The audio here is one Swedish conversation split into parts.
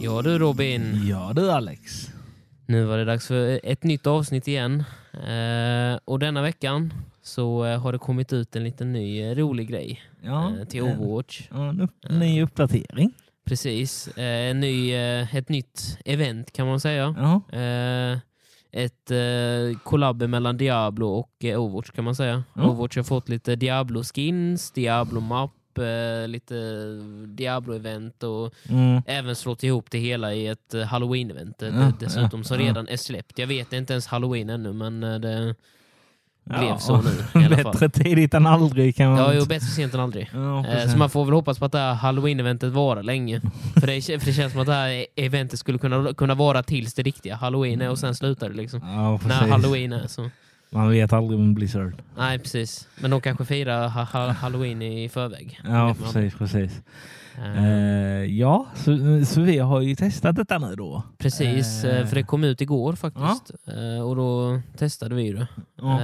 Ja du Robin, Ja du Alex. nu var det dags för ett nytt avsnitt igen. Eh, och denna veckan så eh, har det kommit ut en liten ny eh, rolig grej Ja, eh, till Overwatch. Ja, en upp, ny uppdatering. Precis, eh, en ny, eh, ett nytt event kan man säga. Ja, Eh, ett eh, collab mellan Diablo och eh, Overwatch kan man säga. Ja. Overwatch har fått lite Diablo-skins, Diablo-mapp, eh, lite Diablo-event och mm. även slått ihop det hela i ett eh, Halloween-event Ja, dessutom som redan är släppt. Jag vet inte ens Halloween ännu men eh, det Ja, blev så nu i alla fall. Bättre tidigt än aldrig kan man Ja, jo, bättre sent än aldrig. Ja, Eh. Så man får väl hoppas på att det här Halloween-eventet varar länge. för, det, för det känns som att det här eventet skulle kunna, kunna vara tills det riktiga Halloween är och sen slutar det liksom. ja, När. Halloween är så. Man vet aldrig med Blizzard. Nej, precis. Men de kanske firar ha ha Halloween i förväg. Ja, precis. precis. Eh, ja, så, så vi har ju testat detta nu då. Precis, eh, för det kom ut igår faktiskt. Eh, Och då testade vi det. Ja.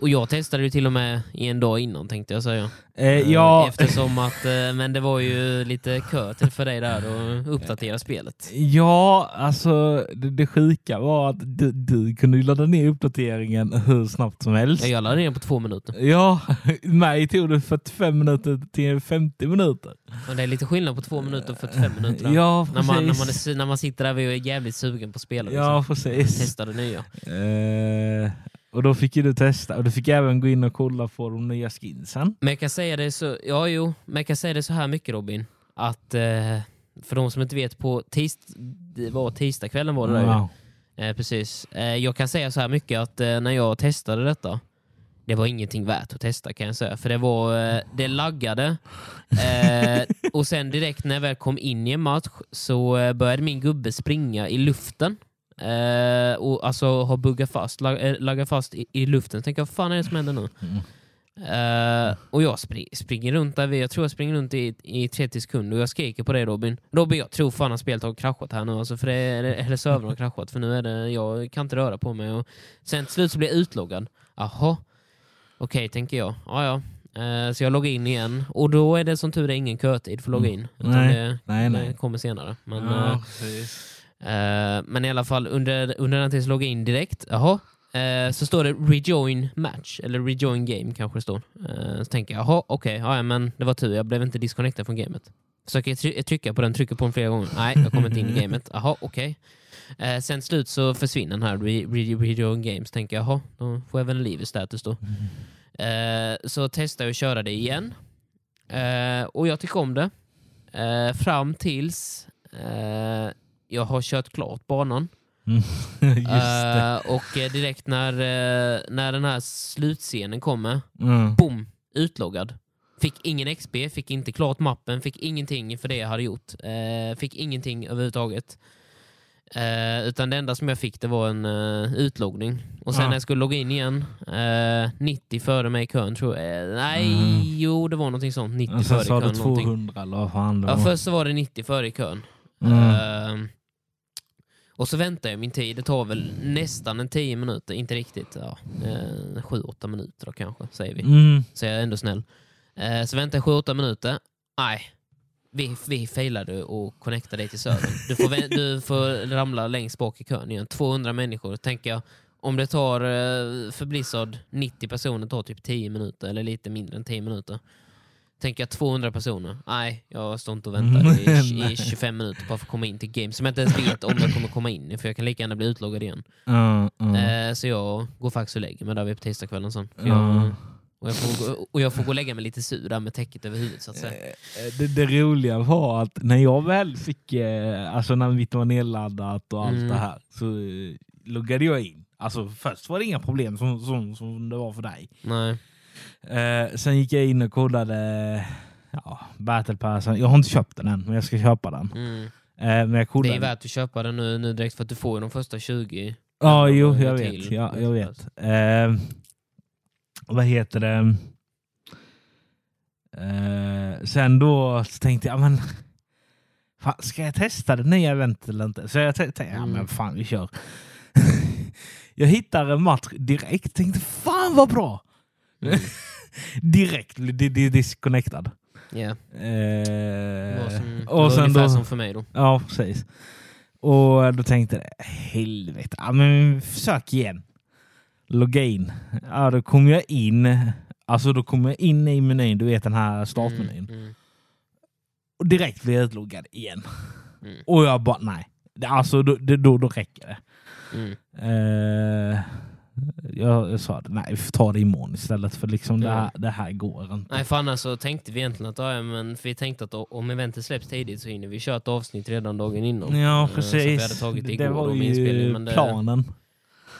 Och jag testade ju till och med i en dag innan tänkte jag säga. Eh, Eh, ja, Eftersom att, eh, men det var ju lite kö till för dig där att uppdatera spelet. ja, alltså det, det sjuka var att du, du kunde ladda ner uppdateringen hur snabbt som helst. Jag laddade ner på två minuter. Ja, mig tog det 45 minuter till 50 minuter. Och det är lite skillnad på två minuter och 45 minuter. Ja, när, precis. man, när, man är, när man sitter där och är jävligt sugen på spela. Ja, Liksom. precis. Testa det nya. Eh, och då fick ju du testa och du fick även gå in och kolla på de nya skinsen. Men jag kan säga det så, ja, jo, men jag kan säga det så här mycket Robin. Att eh, för de som inte vet, på tis, det var tisdagskvällen var det där ju. Eh, precis. Eh, jag kan säga så här mycket att eh, när jag testade detta, det var ingenting värt att testa kan jag säga. För det var, eh, det laggade. Eh, och sen direkt när jag väl kom in i en match så började min gubbe springa i luften. Eh, och alltså har buggat fast, lag, eh, laggat fast i, i luften. Tänker, vad fan är det som händer nu? Mm. Eh, och jag spri springer runt där, jag tror jag springer runt i, i 30 sekunder och jag skriker på dig Robin. Robin, jag tror fan att spelet har kraschat här nu, alltså, för det, eller, eller servern har kraschat, för nu är det, jag kan inte röra på mig. Och sen till slut så blir jag utloggad. Jaha, okej tänker jag. Ja, ja. Eh, så jag loggar in igen och då är det som tur är ingen kötid för att logga in. Utan Nej, det, nej, nej. det kommer senare. Men, ja. Eh, Eh, men i alla fall under, under den tiden så loggar jag in direkt. Jaha. Eh, så står det rejoin match, eller rejoin game kanske det står. Eh, så tänker jag, jaha okej, okay, ja, men det var tur, jag blev inte disconnectad från gamet. Försöker try- trycka på den, trycker på den flera gånger. Nej, jag kommer inte in i gamet. Jaha, okej. Eh, sen till slut så försvinner den här re, re, rejoin games. Tänker jag, jaha, då får jag väl en liv i status då. Eh, så testar jag att köra det igen. Eh, och jag tycker om det. Fram tills jag har kört klart banan. Eh, och eh, direkt när, eh, när den här slutscenen kommer, Mm. boom, utloggad. Fick ingen XP, fick inte klart mappen, fick ingenting för det jag hade gjort. Eh, fick ingenting överhuvudtaget. Utan det enda som jag fick det var en uh, utloggning. Och sen Ja. när jag skulle logga in igen, eh, 90 före mig i kön tror jag. Nej, Mm. jo det var någonting sånt. 90 Och sen före i sa kön. du någonting. 200 eller vad fan det Ja, var. först så var det 90 före i kön. Mm. Ehm, och så väntar jag min tid. Det tar väl nästan en 10 minuter, inte riktigt. Ja, 7-8 minuter då kanske, säger vi. Mm. Så jag är ändå snäll. Eh, så väntar jag 7-8 minuter. Nej, vi, vi failade och connectade dig till servern. Du får, du får ramla längst bak i kön igen. 200 människor. Tänker jag, om det tar eh, för Blizzard 90 personer tar typ 10 minuter, eller lite mindre än 10 minuter. Tänker jag 200 personer. Nej, jag står inte och väntar i, i Nej. 25 minuter bara för att komma in till game som jag inte ens vet om jag kommer komma in i, för jag kan lika gärna bli utloggad igen. Ja, ja. Eh, så jag går faktiskt och lägger mig där vid på tisdagskvällen sen. Jag, och, jag får gå, och jag får gå och lägga mig lite sur där med täcket över huvudet så att säga. Eh, Det, det roliga var att när jag väl fick, eh, alltså när mitt var nedladdat och allt Mm. det här, så eh, loggade jag in. Alltså först var det inga problem som, som, som det var för dig. Nej. Eh, sen gick jag in och kollade ja, Battle Passen. Jag har inte köpt den än, men jag ska köpa den. Mm. Eh, men jag Det kollade. är värt att köpa den nu, nu direkt för att du får de första 20. Ja, jo, jag vet. Ja, jag vet. Eh, vad heter det? Eh, sen då tänkte jag, men fan, ska jag testa det nya eventet eller inte? Så jag tänkte, ja Mm. men fan vi kör. Jag hittar en match direkt, tänkte fan vad bra! Mm. direkt di- di- disconnectad. Ja, Eh, som, och sen ungefär då, som för mig då. Ja, precis. Och då tänkte jag, helvete, ja, men försök igen. Logga in. Ja, då kom jag in. Alltså då kom jag in i menyn, du vet den här startmenyn. Mm, mm, Och direkt blev jag utloggad igen. mm, Och jag bara, nej. Alltså då, det- då, då räcker det. mm. Eh, jag, jag sa, nej vi får ta det imorgon istället för liksom det, här, det här går inte. Nej för annars så tänkte vi egentligen att ja, men vi tänkte att om eventet släpps tidigt så hinner vi köra ett avsnitt redan dagen innan. Ja, Eh, Så att vi precis. hade tagit det det igår var ju Men, det, planen.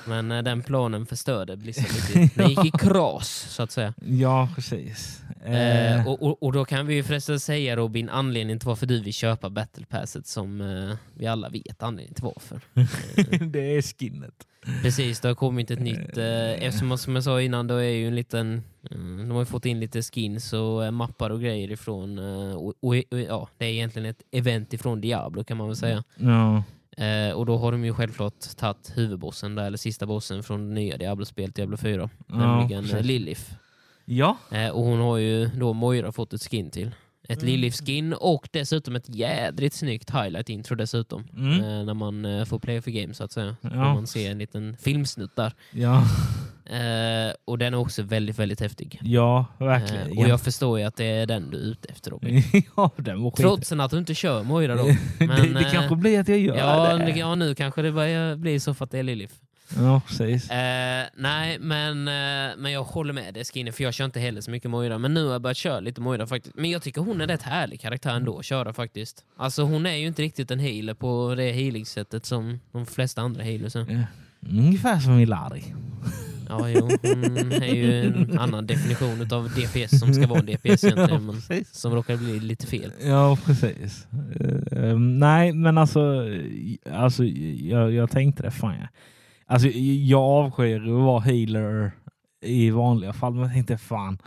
Men eh, den planen förstörde Blizzard lite. Den gick i kras så att säga. Ja, precis. Eh, Eh, och, och, och då kan vi ju förresten säga Robin, anledningen till varför du vill köpa Battle Passet som eh, vi alla vet anledningen till varför. det är skinnet. Precis, det har kommit ett nytt, eh, eftersom som jag sa innan, då är ju en liten, eh, de har fått in lite skins och eh, mappar och grejer ifrån, eh, och, och ja, det är egentligen ett event ifrån Diablo kan man väl säga. Ja. Eh, och då har de ju självklart tagit huvudbossen där, eller sista bossen från det nya Diablo-spelet, Diablo 4, Ja, nämligen eh, precis. Lilith. ja. Eh, och hon har ju då Moira fått ett skin till. Ett Mm. Lilith-skin och dessutom ett jädrigt snyggt highlight-intro dessutom. Mm. Eh, när man eh, får play for game så att säga. Ja. Får man se en liten filmsnutt där. Ja. Eh, och den är också väldigt, väldigt häftig. ja, verkligen. Eh, och jag förstår ju att det är den du är ute efter Robin. ja, den var skit. Trots att du inte kör Moira då. det, Men, det eh, kanske blir att jag gör Ja, det. det- ja, nu kanske det börjar bli så för att det är Lilith. Ja, precis. Eh, nej, men, eh, men jag håller med dig Skinny, för jag kör inte heller så mycket Moira. Men nu har jag börjat köra lite Moira faktiskt. Men jag tycker hon är rätt härlig karaktär ändå att köra faktiskt. Alltså hon är ju inte riktigt en healer på det healing-sättet som de flesta andra healers är. Ja. Ungefär som Ilari. Ja, jo, hon är ju en annan definition av DPS som ska vara DPS egentligen, men precis. som råkar bli lite fel. Ja, precis. Eh, nej, men alltså, alltså jag, jag tänkte det. Fan, jag, alltså, jag avskyr att vara healer i vanliga fall, men jag tänkte fan,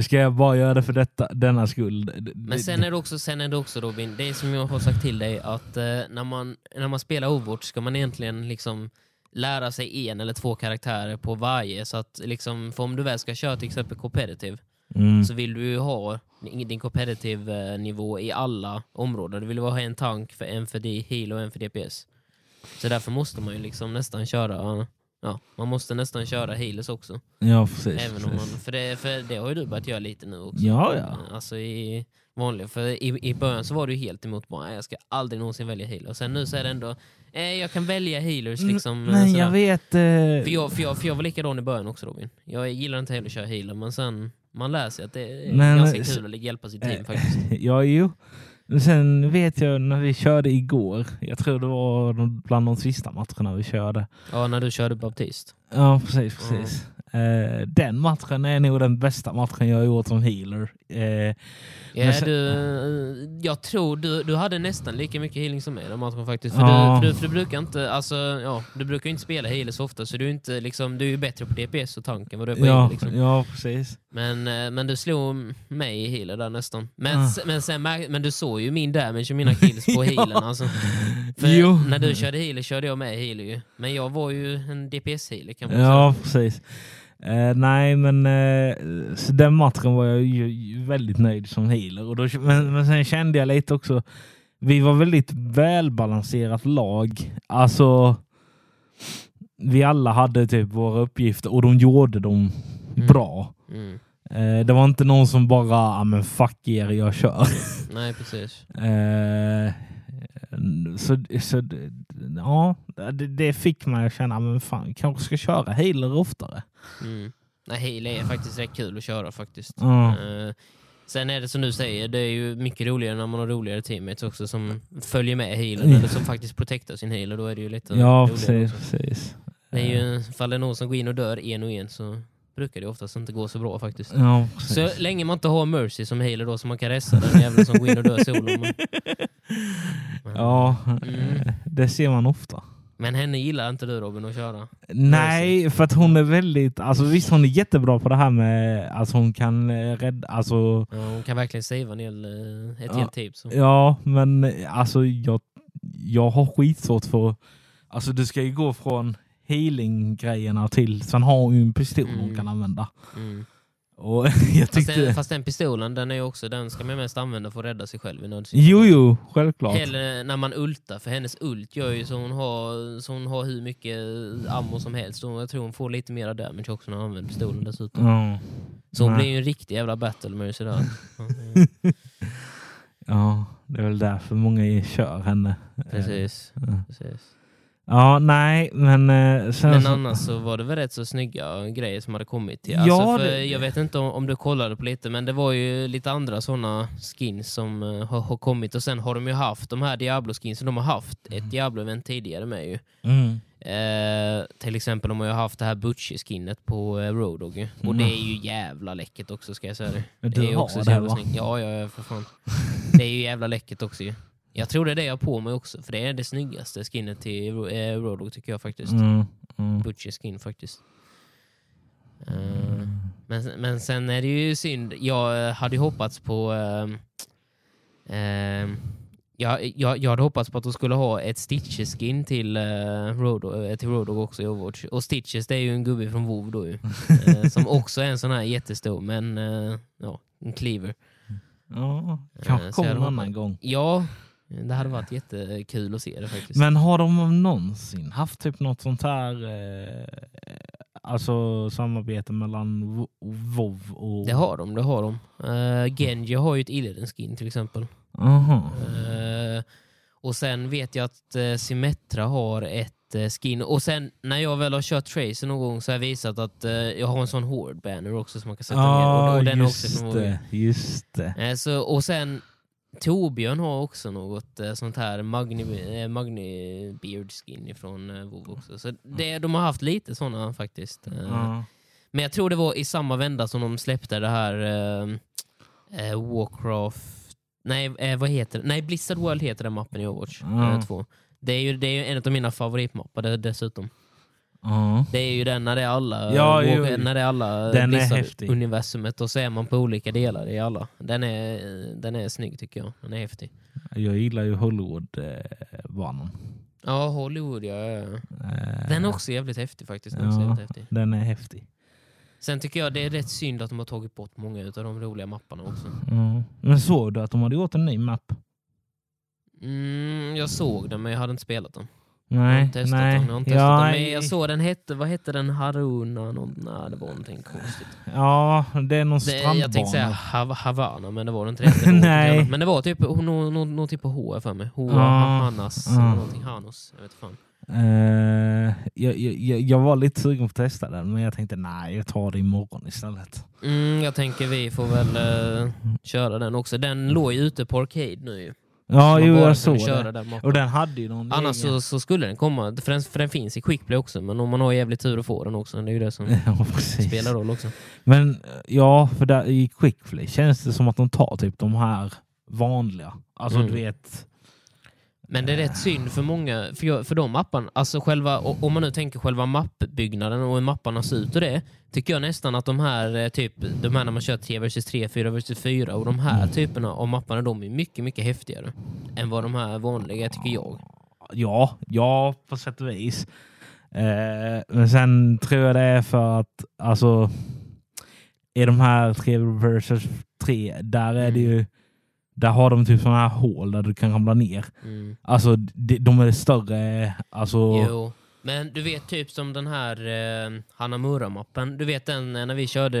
ska jag bara göra det för detta, denna skull? Men sen är det också, sen är det också Robin, det är som jag har sagt till dig, att eh, när, man, när man spelar Overwatch ska man egentligen liksom lära sig en eller två karaktärer på varje. Så att liksom, för om du väl ska köra till exempel competitive Mm. så vill du ju ha din competitive eh, nivå i alla områden. Du vill ha en tank, för en för D- heal och en för DPS. Så därför måste man ju liksom nästan köra Ja, man måste nästan köra healers också. Ja, precis. Även om man, precis. för, det, för det har ju du börjat göra lite nu också. Ja, ja. Alltså i vanliga, för i, i början så var du helt emot bara, jag ska aldrig någonsin välja healer. Och sen nu så är det ändå, eh, jag kan välja healers liksom. Men jag vet... eh, För jag, för, jag, för jag var likadan i början också Robin. Jag gillar inte heller att köra healer, men sen man lär sig att det är Men, ganska kul att hjälpa sitt team faktiskt. ja, jo. Sen vet jag när vi körde igår, jag tror det var bland de sista matcherna vi körde. Ja, när du körde baptist. Ja, precis. precis. Eh, den matchen är nog den bästa matchen jag har gjort som healer. Eh, Ja, sen- du, eh, jag tror du, du hade nästan lika mycket healing som mig den matchen faktiskt. För, Ja. du, för, du, för du brukar inte, alltså, ja, du brukar inte spela healer så ofta, så du är, inte, liksom, du är bättre på DPS och tanken vad du är på ja, healer, liksom. ja, precis. Men, eh, men du slog mig i healer där nästan. Men, Ah. s- men, sen, men du såg ju min damage och mina kills på Ja. healen. Alltså. För Jo. när du körde healer körde jag med healer ju. Men jag var ju en DPS-healer kan man Ja, säga. precis. Eh, nej, men eh, så den matchen var jag ju, ju väldigt nöjd som healer. Och då, men, men sen kände jag lite också, vi var väldigt välbalanserat lag. Alltså, vi alla hade typ våra uppgifter och de gjorde dem Mm. bra. Mm. Eh, det var inte någon som bara, ah, men fuck er, jag kör. Nej, precis. Eh, så, så ja, det, det fick mig att känna, men fan, kanske ska köra healer oftare. Mm. Nej, healer är faktiskt rätt kul att köra faktiskt. Ja. Eh, sen är det som du säger, det är ju mycket roligare när man har roligare teammates också som följer med healern eller som faktiskt protectar sin healer. Då är det ju lite Ja, roligare precis. också. precis. Det är ju, ifall det är någon som går in och dör en och en så brukar det oftast inte gå så bra faktiskt. Ja. Så länge man inte har Mercy som healer då så man kan resta den jäveln som går in och dör solo. Men, Ja, Mm. det ser man ofta. men henne gillar inte du Robin att köra. Nej, för att hon är väldigt, alltså visst hon är jättebra på det här med, alltså hon kan eh, rädda, alltså Ja, hon kan verkligen savea en hel, eh, ett Ja. helt team. Så. ja, men eh, alltså jag, jag har skitsvårt för, alltså du ska ju gå från healing-grejerna till. Sen har hon ju en pistol hon Mm. kan använda. Mm. Och jag Fast, tyckte... den, fast den pistolen, den är också, den ska man mest använda för att rädda sig själv i nödsituation. Jo, jo, självklart. Eller när man ultar, för hennes ult gör ju så hon har, så hon har hur mycket ammo som helst. Och jag tror hon får lite mer damage också när hon använder pistolen dessutom. Ja. Så hon Nej. blir ju en riktig jävla battle mercy där. ja, det är väl därför många kör henne. Precis. Ja. precis. Ja, nej, men... eh, Sen Men annars så var det väl rätt så snygga grejer som hade kommit. till. Ja, Alltså för det- Jag vet inte om, om du kollade på lite, men det var ju lite andra sådana skins som eh, har, har kommit. Och sen har de ju haft de här Diablo-skinsen. De har haft ett Diablo-event tidigare med ju. Mm. Eh, till exempel de har ju haft det här Butchie-skinnet på eh, Road Dogg. ju. Och det är ju jävla läckert också ska jag säga det. Men Det du är har också så det, va? snyggt. Ja, ja, ja, för fan. Det är ju jävla läckert också ju. Jag tror det är det jag har på mig också, för det är det snyggaste skinnet till Ro- eh, tycker jag faktiskt. Mm. Mm. Butchie skin faktiskt. Eh, men, men sen är det ju synd. Jag hade ju hoppats på... ehm, ehm, jag, jag, jag hade hoppats på att de skulle ha ett Stitches-skin till, uh, eh, till Road Dogg också i Overwatch. Och Stitches det är ju en gubbe från WoW då ju. Eh, som också är en sån här jättestor, men eh, ja, en cleaver. Ja, kanske så kommer en annan gång. Ja, det hade varit jättekul att se det faktiskt. Men har de någonsin haft typ något sånt här eh, alltså samarbete mellan Wo- WoW och... Det har de, det har de. Uh, Genji har ju ett Illidan-skin till exempel. Aha. Eh, och sen vet jag att uh, Symmetra har ett eh, skin. Och sen när jag väl har kört Tracer någon gång så har jag visat att eh, jag har en sån Horde banner också som man kan sätta ner. Ja, Och, och den är också just från det. Just det. Eh, så, och sen Torbjörn har också något eh, sånt här Magni, eh, Magni Beard skin ifrån eh, WoW också. Så det, de har haft lite såna faktiskt. Eh, Ja. Men jag tror det var i samma vända som de släppte det här eh, eh, Warcraft... Nej, eh, vad heter det? Nej, Blizzard World heter den mappen i Overwatch eh, 2. Det är ju det är en av mina favoritmappar dessutom. Ja. Det är ju den när det är alla, Ja, jo, jo. när det är alla Den är. Blizzard-universumet och så är man på olika delar i alla. Den är, den är snygg tycker jag. Den är häftig. Jag gillar ju Hollywood-banan. Ja, Hollywood ja. Eh, Den är också jävligt häftig faktiskt. Den Ja. jävligt häftig. den är häftig. Sen tycker jag det är rätt synd att de har tagit bort många av de roliga mapparna också. Ja. Men såg du att de hade gjort en ny mapp? Mm, jag såg den men jag hade inte spelat den. Jag Nej, inte testat nej. den. Jag, testat ja, den. Men jag såg den hette, vad hette den? Haruna? Någon, nej, det var någonting konstigt. ja, det är någon strandbana. jag tänkte säga Hav Havana men det var det inte. Det Nej. Men det var typ något no, no, typ på H för mig. H, Ja. Hannas, Ja. någonting. Hanos. Jag vet fan. Eh, jag, jag, jag var lite sugen på att testa den, men jag tänkte nej, jag tar det imorgon istället. Mm, jag tänker vi får väl eh, köra den också. Den låg ju ute på Arcade nu. Ja, jo, jag såg köra det. den. Och den hade ju någon Annars så, så skulle den komma, för den, för den finns i Quickplay också, men om man har jävligt tur att få den också, det är ju det som ja, spelar roll också. Men ja, för där, i Quickplay känns det som att de tar typ de här vanliga. Alltså Mm. du vet... Men det är rätt synd för många, för, för de mapparna, alltså själva, om man nu tänker själva mappbyggnaden och hur mapparna ser ut och det, tycker jag nästan att de här, eh, typ, de här när man kör 3 vs 3, 4 vs 4 och de här typerna av mapparna, de är mycket, mycket häftigare än vad de här vanliga tycker jag. Ja, ja, på sätt och vis. Eh, men sen tror jag det är för att alltså i de här tre versus tre, där är det Mm. ju där har de typ sådana här hål där du kan ramla ner. Mm. Alltså de, de är större. Alltså, Jo. Men du vet typ som den här eh, Hanamura-mappen, du vet den eh, när vi körde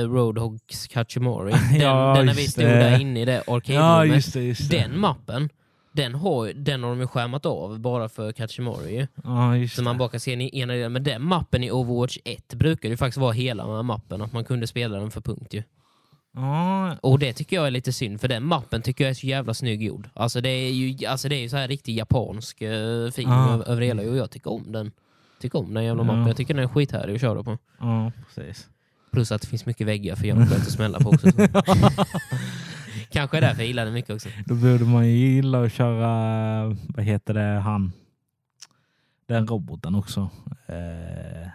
eh, Roadhogs Kachimori, den, Ja, den när vi stod det. där inne i det ja, arcade-rummet. just det. Just det. Den mappen, den har, den har de ju skärmat av bara för Kachimori. Ja, just Så man bara kan se den i ena delen. Men den mappen i Overwatch 1 brukar ju faktiskt vara hela mappen, att man kunde spela den för punkt ju. Ja, Och det tycker jag är lite synd, för den mappen tycker jag är så jävla snygg gjord. Alltså det är ju, alltså det är ju så här riktig japansk uh, feeling Ja. över, hela, och jag tycker om den. Tycker om den jävla mappen. Jag tycker den är skithärlig att köra på. ja, precis. Plus att det finns mycket väggar för hjärnskott att smälla på också. Så. Kanske är därför jag gillar den mycket också. Då borde man ju gilla att köra, vad heter det, han, den roboten också. Eh,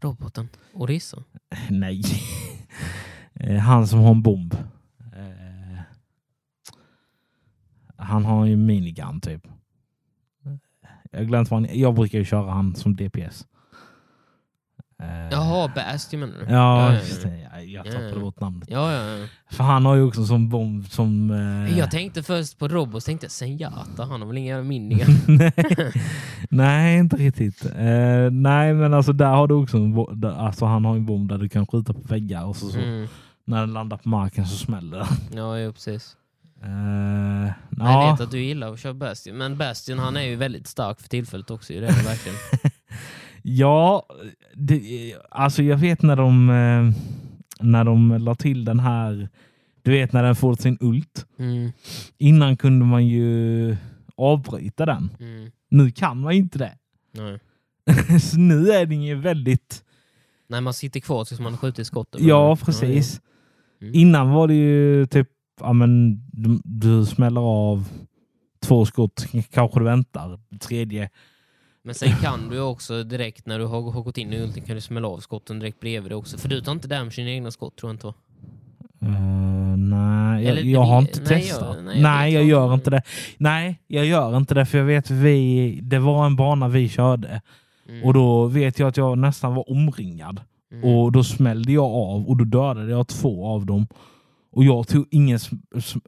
Roboten. Orissa. nej. Eh, han som har en bomb. Eh, han har ju minigun typ. Jag glömt vad han, jag brukar ju köra han som DPS. Eh, Jaha, Bastion menar du? Ja, ja, det. Jag, jag tappade Ja, ja. bort namnet. Ja, ja, ja. För han har ju också som bomb som... eh, Jag tänkte först på Robos, tänkte jag Senjata, han har väl inga minningar? nej, nej, inte riktigt. Eh, nej, men alltså där har du också en bo- där, alltså han har en bomb där du kan skjuta på väggar och så, så Mm. när den landar på marken så smäller den. Ja, jo, precis. Eh, Jag ja, vet att du gillar att köra Bastion, men Bastion han är ju väldigt stark för tillfället också. Det är verkligen. ja det, alltså jag vet när de, eh, när de la till den här, du vet när den får sin ult. Mm. Innan kunde man ju avbryta den. Mm. Nu kan man inte det. Nej. så nu är den ju väldigt Nej, man sitter kvar tills man skjutit skottet. Ja, precis. Mm. Innan var det ju typ, ja men du, du smäller av två skott, kanske du väntar. Tredje. Men sen kan du också direkt när du har, har gått in i ulten kan du smälla av skotten direkt bredvid dig också. För du tar inte damage i dina egna skott tror jag inte va? Uh, nej, jag, Eller jag har inte nej, testat. jag- nej, nej, jag, jag vet gör inte. inte det. Nej, jag gör inte det för jag vet vi, det var en bana vi körde Mm. och då vet jag att jag nästan var omringad Mm. och då smällde jag av och då dödade jag två av dem. Och jag tog ingen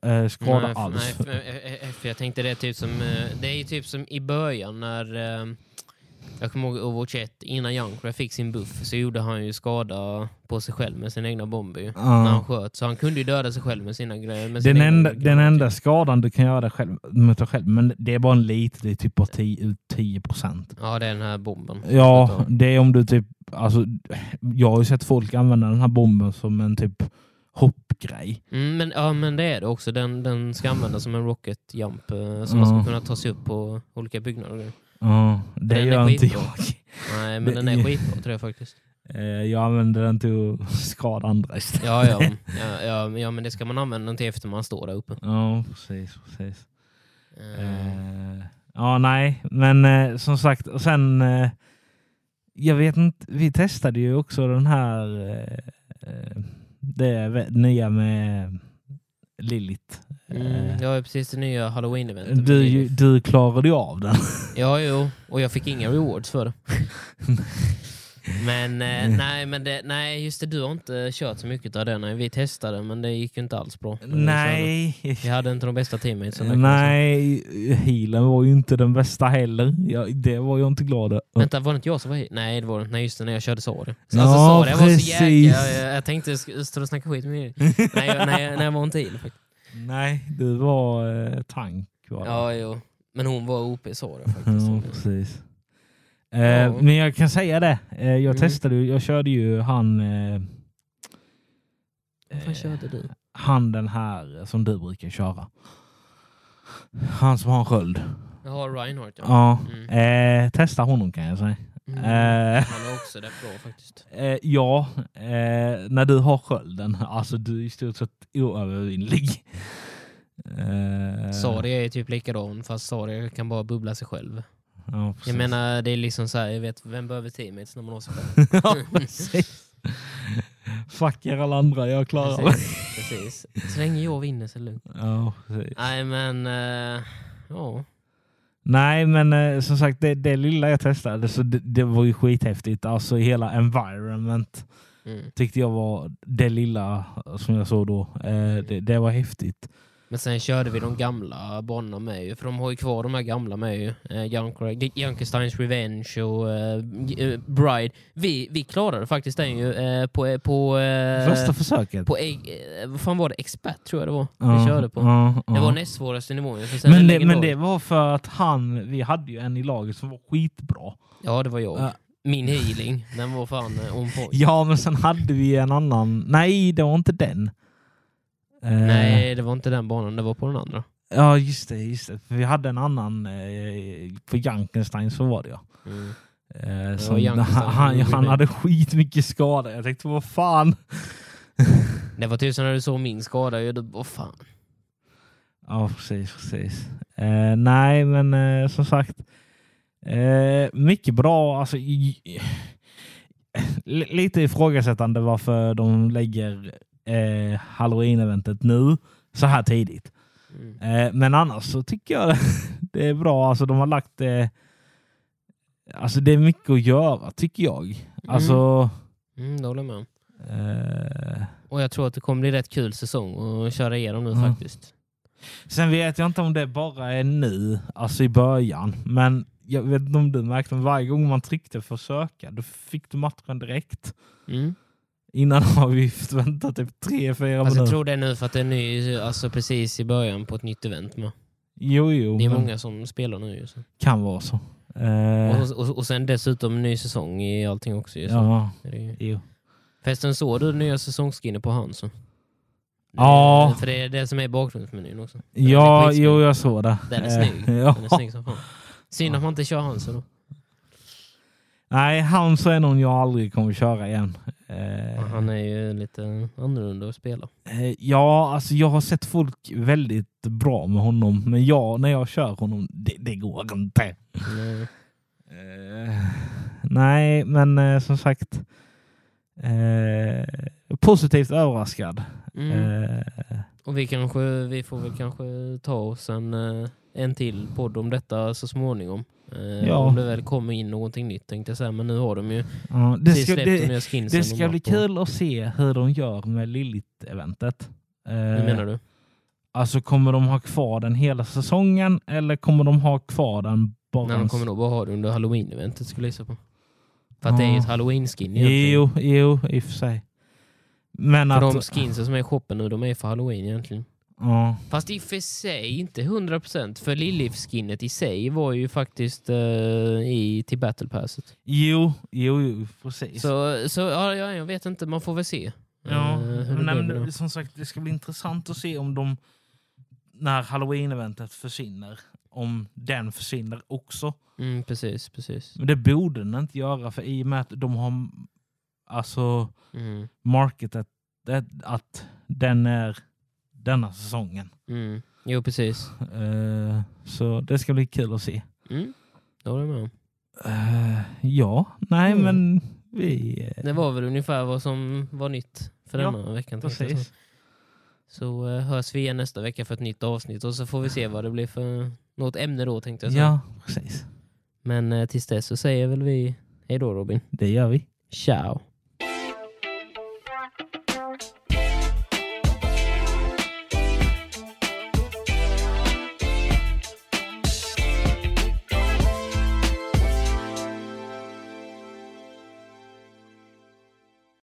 eh, skada nej, alls. Nej, för, eh, eh, för jag tänkte det är typ som, det är typ som i början när jag kommer ihåg Overwatch 1, innan Junkra fick sin buff så gjorde han ju skada på sig själv med sina egna bomber Ja. när han sköt. Så han kunde ju döda sig själv med sina grejer. Med Den enda, den enda skadan du kan göra själv, mot dig själv, men det är bara en liten, det är typ på 10 10 procent. Ja, det är den här bomben. Ja, det är om du typ, alltså, jag har ju sett folk använda den här bomben som en typ hoppgrej. Mm, men, ja, men det är det också. Den, den ska användas som en rocket jump eh, så man ska kunna ta sig upp på olika byggnader. Ja, det Den är gör inte skitbra. jag. Nej, men den är- är skitbra tror jag faktiskt. Eh, Jag använder den till att skada andra istället. Ja, ja, ja, ja, men det ska man använda den till efter man står där uppe. Ja, precis. precis. Eh, Eh, ja, nej, men eh, som sagt, och sen... Eh, jag vet inte, vi testade ju också den här... Eh, eh, det vä- nya med Lilith. Mm, Eh, ja, precis det nya halloween-eventet. du, du klarade ju av den. Ja, jo, och jag fick inga rewards för det. men eh, nej, men det, nej, just det, du har inte kört så mycket av det. Nej, vi testade, men det gick ju inte alls bra. körde. nej. Vi hade inte de bästa teammatesen. Nej, healen var ju inte den bästa heller. Ja, det var jag inte glad över. Vänta, var det inte jag som var hit? Nej, det var det. Nej, just det, när jag körde Sari. Så Ja, alltså, Sari jag var så jäkla... Jag, jag tänkte stå och snacka skit med er. Nej, jag, nej, jag- när jag var inte heal faktiskt. Nej, du var eh, tank. Var. Ja, jo. Men hon var OP Sari Ja, faktiskt. precis. Eh, Ja. Men jag kan säga det. Eh, jag Mm. testade ju, jag körde ju han... Eh, Vad körde du? han den här som du brukar köra. Han som har en sköld. Jaha, Reinhardt ja. Ja. Mm. Eh, testa honom kan jag säga. Mm. Eh, Han är också rätt bra faktiskt. eh, ja, eh, när du har skölden. Alltså du är i stort sett oövervinnlig. Eh, Sari är typ likadan fast Sari kan bara bubbla sig själv. Ja, precis. Jag menar det är liksom så här, jag vet vem behöver teammates när man har sig själv? ja, precis. Fuck er alla andra, jag klarar. Precis, precis. Så länge jag vinner så är det lugnt. Ja, precis. Nej men, eh, ja. Nej, men eh, som sagt, det, det lilla jag testade så det, det var ju skithäftigt. Alltså hela environment Mm. tyckte jag var det lilla som jag såg då. Eh, det, det var häftigt. Men sen körde vi de gamla banorna med ju, för de har ju kvar de här gamla med ju. Eh, Junkersteins Revenge och eh, eh, Bride. Vi, vi klarade faktiskt den ju eh, på... på eh, Första försöket. på eh, vad fan var det? Expert tror jag det var. Ja, vi körde på. ja, Det ja. var näst svåraste nivån. men, det, men det var för att han, vi hade ju en i laget som var skitbra. Ja, det var jag. Ja. Min healing, den var fan eh, on point. Ja, men sen hade vi en annan. Nej, det var inte den. Eh, Nej, det var inte den banan, det var på den andra. Ja, just det. Just det. För vi hade en annan eh, på Jankenstein, så var det ja. Mm. Eh, som, Jankenstein han, han, det. hade skitmycket skada. Jag tänkte, vad fan? Det var typ som när du såg min skada, vad fan. Ja, precis. precis. Eh, nej, men eh, som sagt. Eh, mycket bra. Alltså, i, li- lite ifrågasättande varför de lägger eh, halloween-eventet nu så här tidigt. Mm. Eh, men annars så tycker jag det är bra. Alltså, de har lagt det Alltså det är mycket att göra tycker jag. Alltså... Mm, det håller jag med om. Eh, Och jag tror att det kommer bli rätt kul säsong att köra igenom nu Ja. faktiskt. sen vet jag inte om det bara är nu, alltså i början. Men jag vet inte om du märkte, men varje gång man tryckte för att söka, då fick du matchen direkt. Mm. Innan har vi fått vänta typ tre, fyra Alltså, jag minuter. tror det är nu för att det är ny, alltså precis i början på ett nytt event. Med. Jo, jo, Det är många som spelar nu. Ju, så. kan vara så. Eh, Och, och, och sen dessutom ny säsong i allting också. Ja, det jo. Förresten såg du nya säsongsskinnet på han? Så. Ja. För det är det som är bakgrundsmenyn också. Den Ja, jo, jag såg det. Den är Eh, snygg. ja. Den är snygg som fan. Synd att man inte kör Hanso då. Nej, han så är någon jag aldrig kommer köra igen. Eh, Han är ju lite annorlunda att spela. eh, ja, alltså jag har sett folk väldigt bra med honom, men jag, när jag kör honom, det, det går inte. Nej. Eh, nej, men eh, som sagt, eh, positivt överraskad. Mm. Eh, Och vi, kanske, vi får väl kanske ta oss en, en till podd om detta så småningom. Eh, Ja. Om det väl kommer in någonting nytt tänkte jag säga. Men nu har de ju ja, det ska, släppt de det, det de ska har bli på. kul att se hur de gör med Lilith-eventet. Eh, Hur menar du? Alltså kommer de ha kvar den hela säsongen eller kommer de ha kvar den bara... Nej, de kommer nog bara ha det under halloween-eventet skulle jag gissa på. För att det är ju Ja. ett halloween-skin egentligen. Jo, jo, i och för sig. Men För att... de skinsen som är i shoppen nu, de är för halloween egentligen. Ja, Fast i och för sig inte 100% för Lilith-skinnet i sig var ju faktiskt eh, i till Battle Passet. jo, jo, jo, precis. Så, så ja, ja, jag vet inte, man får väl se. ja, eh, men, blir nej, men som sagt, det ska bli intressant att se om de, när halloween-eventet försvinner, om den försvinner också. Mm, precis, precis. Men det borde den inte göra, för i och med att de har alltså Mm, marketat det, att den är denna säsongen. mm. Jo, precis. Eh, så det ska bli kul att se. Mm. Det håller jag med om. Eh, ja, nej Mm. men vi... eh, Det var väl ungefär vad som var nytt för Ja, denna veckan. tänkte jag precis. säga. Så eh, hörs vi igen nästa vecka för ett nytt avsnitt och så får vi se vad det blir för något ämne då tänkte jag säga. Ja, precis. Men eh, tills dess så säger väl vi hej då Robin. Det gör vi. Ciao!